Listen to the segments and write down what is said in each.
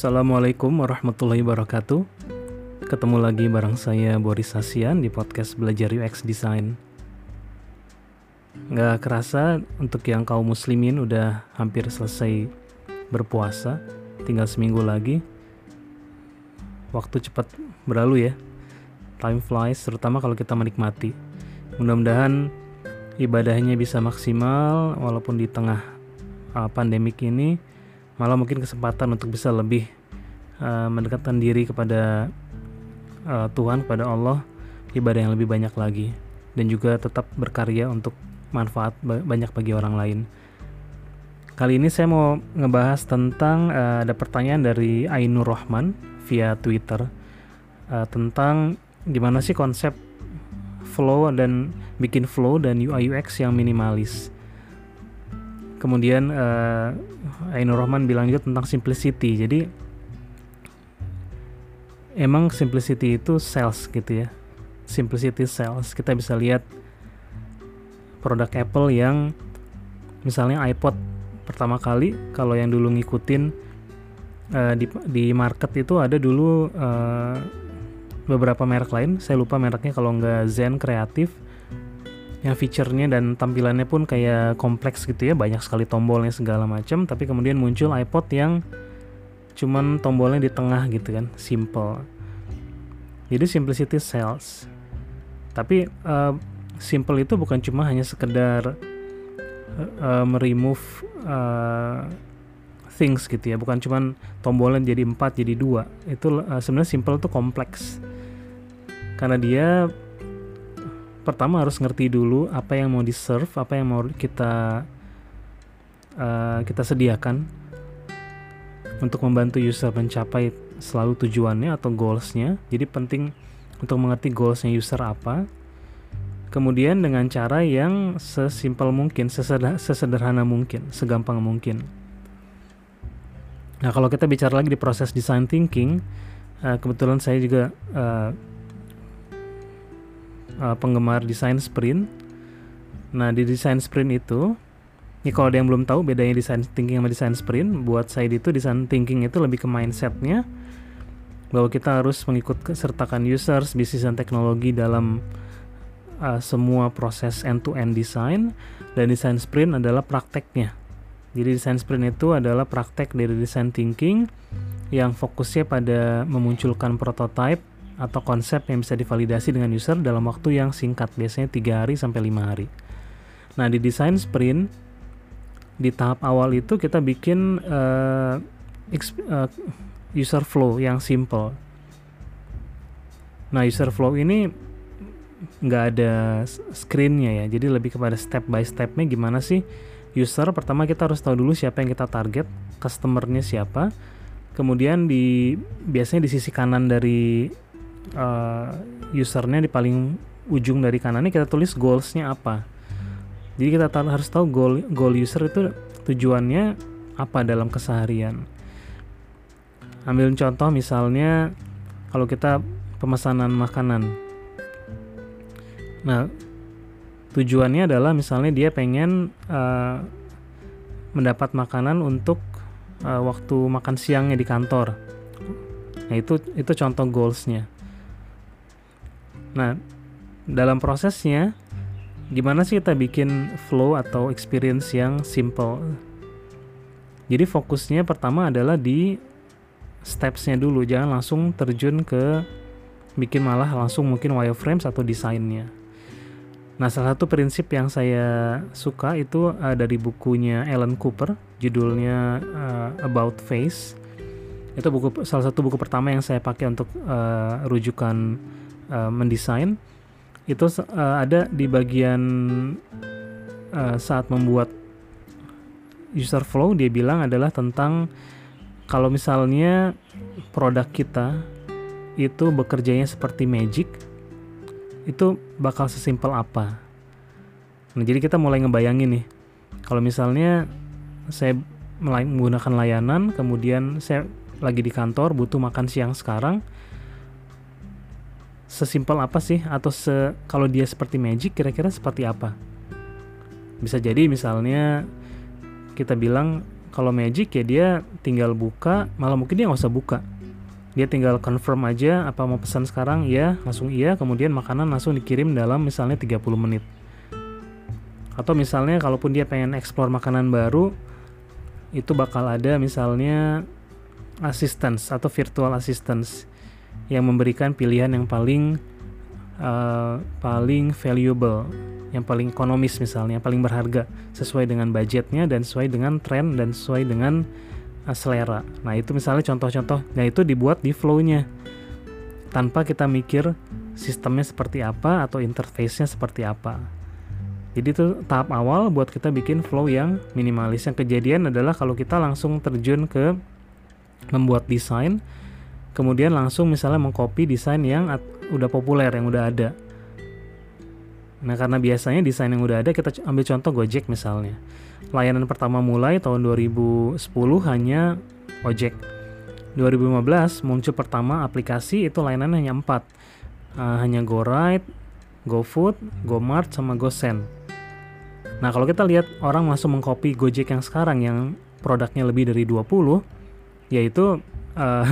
Assalamualaikum warahmatullahi wabarakatuh. Ketemu lagi bareng saya Boris Sasian di podcast Belajar UX Design. Nggak kerasa untuk yang kaum muslimin udah hampir selesai berpuasa, tinggal seminggu lagi. Waktu cepat berlalu ya. Time flies, terutama kalau kita menikmati. Mudah-mudahan ibadahnya bisa maksimal walaupun di tengah uh, pandemik ini malah mungkin kesempatan untuk bisa lebih uh, mendekatkan diri kepada uh, Tuhan kepada Allah ibadah yang lebih banyak lagi dan juga tetap berkarya untuk manfaat banyak bagi orang lain. Kali ini saya mau ngebahas tentang uh, ada pertanyaan dari Ainur Rahman via Twitter uh, tentang gimana sih konsep flow dan bikin flow dan UI UX yang minimalis. Kemudian uh, Ainur Rahman bilang juga tentang simplicity. Jadi emang simplicity itu sales gitu ya. Simplicity sales. Kita bisa lihat produk Apple yang misalnya iPod pertama kali kalau yang dulu ngikutin uh, di di market itu ada dulu uh, beberapa merek lain saya lupa mereknya kalau nggak Zen kreatif yang fiturnya dan tampilannya pun kayak kompleks gitu ya banyak sekali tombolnya segala macam tapi kemudian muncul iPod yang cuman tombolnya di tengah gitu kan simple. Jadi simplicity sales tapi uh, simple itu bukan cuma hanya sekedar uh, meremove uh, things gitu ya. Bukan cuma tombolnya jadi empat jadi dua. Itu uh, sebenarnya simple itu kompleks. Karena dia pertama harus ngerti dulu apa yang mau di serve apa yang mau kita uh, kita sediakan untuk membantu user mencapai selalu tujuannya atau goalsnya jadi penting untuk mengerti goalsnya user apa kemudian dengan cara yang sesimpel mungkin sesederhana mungkin segampang mungkin nah kalau kita bicara lagi di proses design thinking uh, kebetulan saya juga uh, uh, penggemar desain sprint. Nah di desain sprint itu, ini kalau ada yang belum tahu bedanya desain thinking sama desain sprint, buat saya itu desain thinking itu lebih ke mindsetnya, bahwa kita harus mengikut sertakan users, bisnis dan teknologi dalam uh, semua proses end-to-end design, dan desain sprint adalah prakteknya. Jadi desain sprint itu adalah praktek dari desain thinking yang fokusnya pada memunculkan prototype atau konsep yang bisa divalidasi dengan user dalam waktu yang singkat, biasanya tiga hari sampai lima hari. Nah, di desain sprint di tahap awal itu kita bikin uh, uh, user flow yang simple. Nah, user flow ini nggak ada screennya ya, jadi lebih kepada step by stepnya gimana sih user. Pertama kita harus tahu dulu siapa yang kita target, customernya siapa. Kemudian di biasanya di sisi kanan dari uh, usernya di paling ujung dari kanan ini kita tulis goalsnya apa jadi kita tahu, harus tahu goal goal user itu tujuannya apa dalam keseharian. Ambil contoh misalnya kalau kita pemesanan makanan. Nah tujuannya adalah misalnya dia pengen uh, mendapat makanan untuk uh, waktu makan siangnya di kantor. Nah itu itu contoh goalsnya. Nah, dalam prosesnya gimana sih kita bikin flow atau experience yang simple? Jadi fokusnya pertama adalah di stepsnya dulu, jangan langsung terjun ke bikin malah langsung mungkin wireframes atau desainnya. Nah, salah satu prinsip yang saya suka itu uh, dari bukunya Alan Cooper, judulnya uh, About Face. Itu buku salah satu buku pertama yang saya pakai untuk uh, rujukan uh, mendesain itu uh, ada di bagian uh, saat membuat user flow dia bilang adalah tentang kalau misalnya produk kita itu bekerjanya seperti magic itu bakal sesimpel apa? Nah jadi kita mulai ngebayangin nih kalau misalnya saya menggunakan layanan kemudian saya lagi di kantor butuh makan siang sekarang sesimpel apa sih atau se kalau dia seperti magic kira-kira seperti apa bisa jadi misalnya kita bilang kalau Magic ya dia tinggal buka, malah mungkin dia nggak usah buka. Dia tinggal confirm aja apa mau pesan sekarang ya, langsung iya, kemudian makanan langsung dikirim dalam misalnya 30 menit. Atau misalnya kalaupun dia pengen explore makanan baru, itu bakal ada misalnya assistance atau virtual assistance yang memberikan pilihan yang paling uh, paling valuable, yang paling ekonomis misalnya, yang paling berharga sesuai dengan budgetnya dan sesuai dengan tren dan sesuai dengan uh, selera. Nah itu misalnya contoh-contoh, nah itu dibuat di flow-nya tanpa kita mikir sistemnya seperti apa atau interface-nya seperti apa. Jadi itu tahap awal buat kita bikin flow yang minimalis. Yang kejadian adalah kalau kita langsung terjun ke membuat desain, kemudian langsung misalnya mengcopy desain yang udah populer, yang udah ada. Nah karena biasanya desain yang udah ada kita ambil contoh Gojek misalnya. Layanan pertama mulai tahun 2010 hanya Ojek. 2015 muncul pertama aplikasi itu layanan hanya 4. Uh, hanya GoRide, GoFood, GoMart sama GoSend Nah, kalau kita lihat orang langsung mengcopy Gojek yang sekarang yang produknya lebih dari 20, yaitu uh,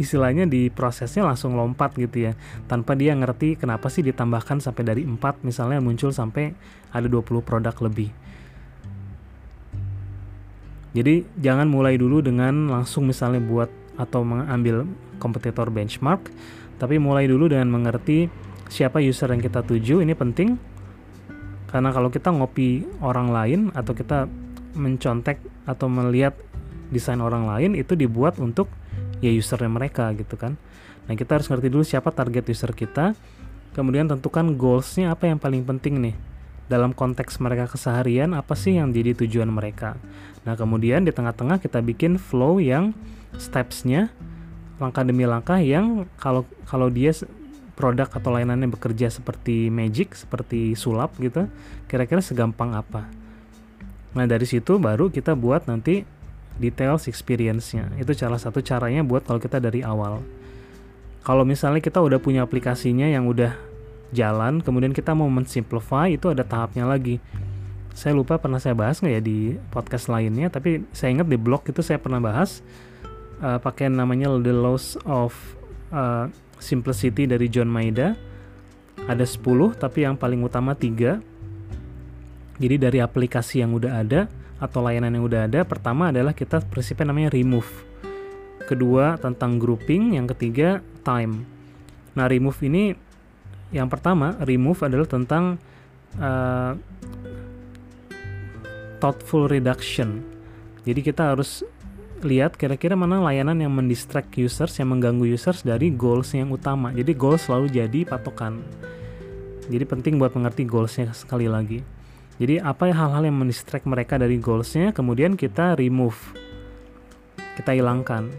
istilahnya di prosesnya langsung lompat gitu ya. Tanpa dia ngerti kenapa sih ditambahkan sampai dari 4 misalnya muncul sampai ada 20 produk lebih. Jadi jangan mulai dulu dengan langsung misalnya buat atau mengambil kompetitor benchmark, tapi mulai dulu dengan mengerti siapa user yang kita tuju, ini penting karena kalau kita ngopi orang lain atau kita mencontek atau melihat desain orang lain itu dibuat untuk ya usernya mereka gitu kan. Nah kita harus ngerti dulu siapa target user kita. Kemudian tentukan goalsnya apa yang paling penting nih. Dalam konteks mereka keseharian apa sih yang jadi tujuan mereka? Nah kemudian di tengah-tengah kita bikin flow yang stepsnya langkah demi langkah yang kalau kalau dia produk atau layanannya bekerja seperti magic, seperti sulap gitu, kira-kira segampang apa. Nah dari situ baru kita buat nanti details experience-nya. Itu salah satu caranya buat kalau kita dari awal. Kalau misalnya kita udah punya aplikasinya yang udah jalan, kemudian kita mau mensimplify, itu ada tahapnya lagi. Saya lupa pernah saya bahas nggak ya di podcast lainnya, tapi saya ingat di blog itu saya pernah bahas uh, pakai namanya the laws of uh, Simplicity dari John Maida ada 10 tapi yang paling utama tiga jadi dari aplikasi yang udah ada atau layanan yang udah ada pertama adalah kita prinsipnya namanya remove kedua tentang grouping yang ketiga time nah remove ini yang pertama remove adalah tentang uh, thoughtful reduction jadi kita harus lihat kira-kira mana layanan yang mendistract users, yang mengganggu users dari goals yang utama. Jadi goals selalu jadi patokan. Jadi penting buat mengerti goalsnya sekali lagi. Jadi apa hal-hal yang mendistract mereka dari goalsnya, kemudian kita remove, kita hilangkan.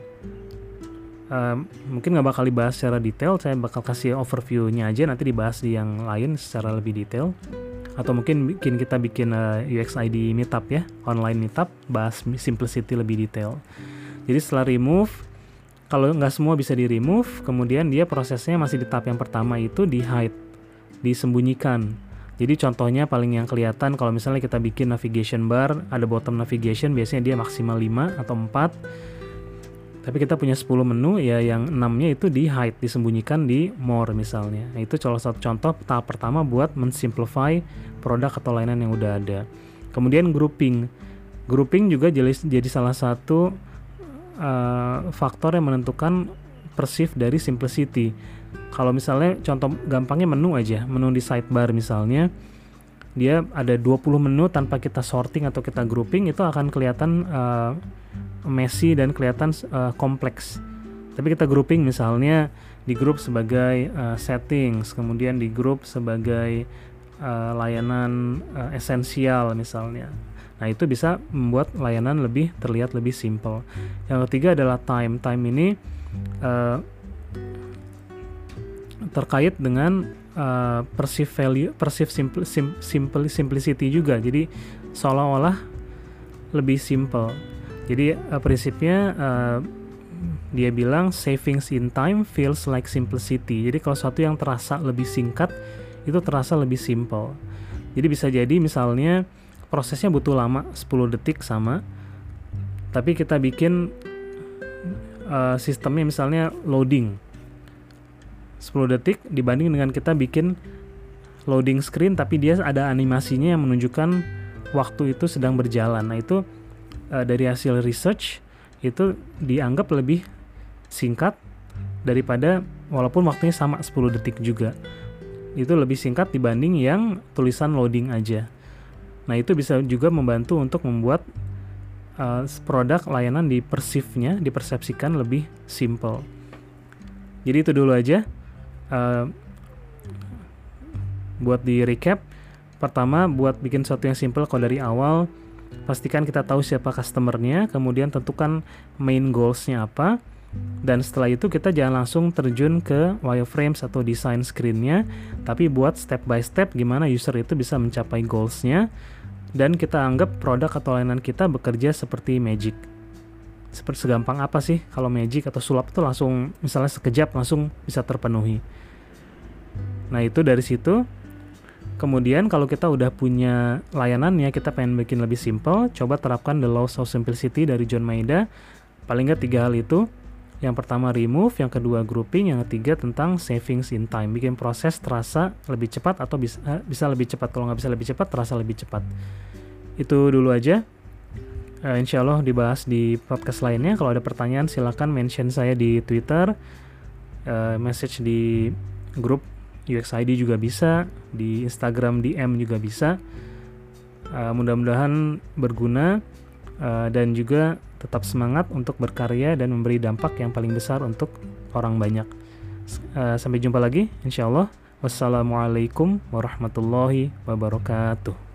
Uh, mungkin nggak bakal dibahas secara detail, saya bakal kasih overview-nya aja nanti dibahas di yang lain secara lebih detail. Atau mungkin bikin kita bikin uh, eh, UX ID meetup ya online meetup bahas simplicity lebih detail. Jadi setelah remove kalau nggak semua bisa di remove kemudian dia prosesnya masih di tahap yang pertama itu di hide disembunyikan jadi contohnya paling yang kelihatan kalau misalnya kita bikin navigation bar ada bottom navigation biasanya dia maksimal 5 atau 4 tapi kita punya 10 menu ya yang 6-nya itu di hide, disembunyikan di more misalnya. Nah, itu salah satu contoh tahap pertama buat mensimplify produk atau layanan yang udah ada. Kemudian grouping. Grouping juga jadi, salah satu uh, faktor yang menentukan perceive dari simplicity. Kalau misalnya contoh gampangnya menu aja, menu di sidebar misalnya, dia ada 20 menu tanpa kita sorting atau kita grouping itu akan kelihatan uh, messy dan kelihatan uh, kompleks. Tapi kita grouping misalnya di grup sebagai uh, settings, kemudian di grup sebagai uh, layanan uh, esensial misalnya. Nah, itu bisa membuat layanan lebih terlihat lebih simple. Yang ketiga adalah time. Time ini uh, terkait dengan uh, perceive value, perceive simple, sim, simple simplicity juga. Jadi seolah-olah lebih simple jadi uh, prinsipnya uh, dia bilang savings in time feels like simplicity. Jadi kalau sesuatu yang terasa lebih singkat itu terasa lebih simple. Jadi bisa jadi misalnya prosesnya butuh lama 10 detik sama tapi kita bikin uh, sistemnya misalnya loading 10 detik dibanding dengan kita bikin loading screen tapi dia ada animasinya yang menunjukkan waktu itu sedang berjalan. Nah, itu uh, dari hasil research itu dianggap lebih singkat daripada walaupun waktunya sama 10 detik juga. Itu lebih singkat dibanding yang tulisan loading aja. Nah, itu bisa juga membantu untuk membuat uh, produk layanan di persifnya dipersepsikan lebih simple. Jadi itu dulu aja. Uh, buat di recap, pertama buat bikin sesuatu yang simple kalau dari awal pastikan kita tahu siapa customernya, kemudian tentukan main goalsnya apa, dan setelah itu kita jangan langsung terjun ke wireframes atau desain screennya, tapi buat step by step gimana user itu bisa mencapai goalsnya, dan kita anggap produk atau layanan kita bekerja seperti magic. Seperti segampang apa sih kalau magic atau sulap itu langsung misalnya sekejap langsung bisa terpenuhi. Nah itu dari situ Kemudian kalau kita udah punya layanannya, kita pengen bikin lebih simple, coba terapkan the laws of simplicity dari John Maeda. Paling nggak tiga hal itu. Yang pertama remove, yang kedua grouping, yang ketiga tentang savings in time. Bikin proses terasa lebih cepat atau bisa eh, bisa lebih cepat. Kalau nggak bisa lebih cepat, terasa lebih cepat. Itu dulu aja. Uh, insya Allah dibahas di podcast lainnya. Kalau ada pertanyaan silahkan mention saya di Twitter, uh, message di grup UXID juga bisa, di Instagram DM juga bisa. Uh, mudah-mudahan berguna uh, dan juga tetap semangat untuk berkarya dan memberi dampak yang paling besar untuk orang banyak. Uh, sampai jumpa lagi, insya Allah. Wassalamualaikum warahmatullahi wabarakatuh.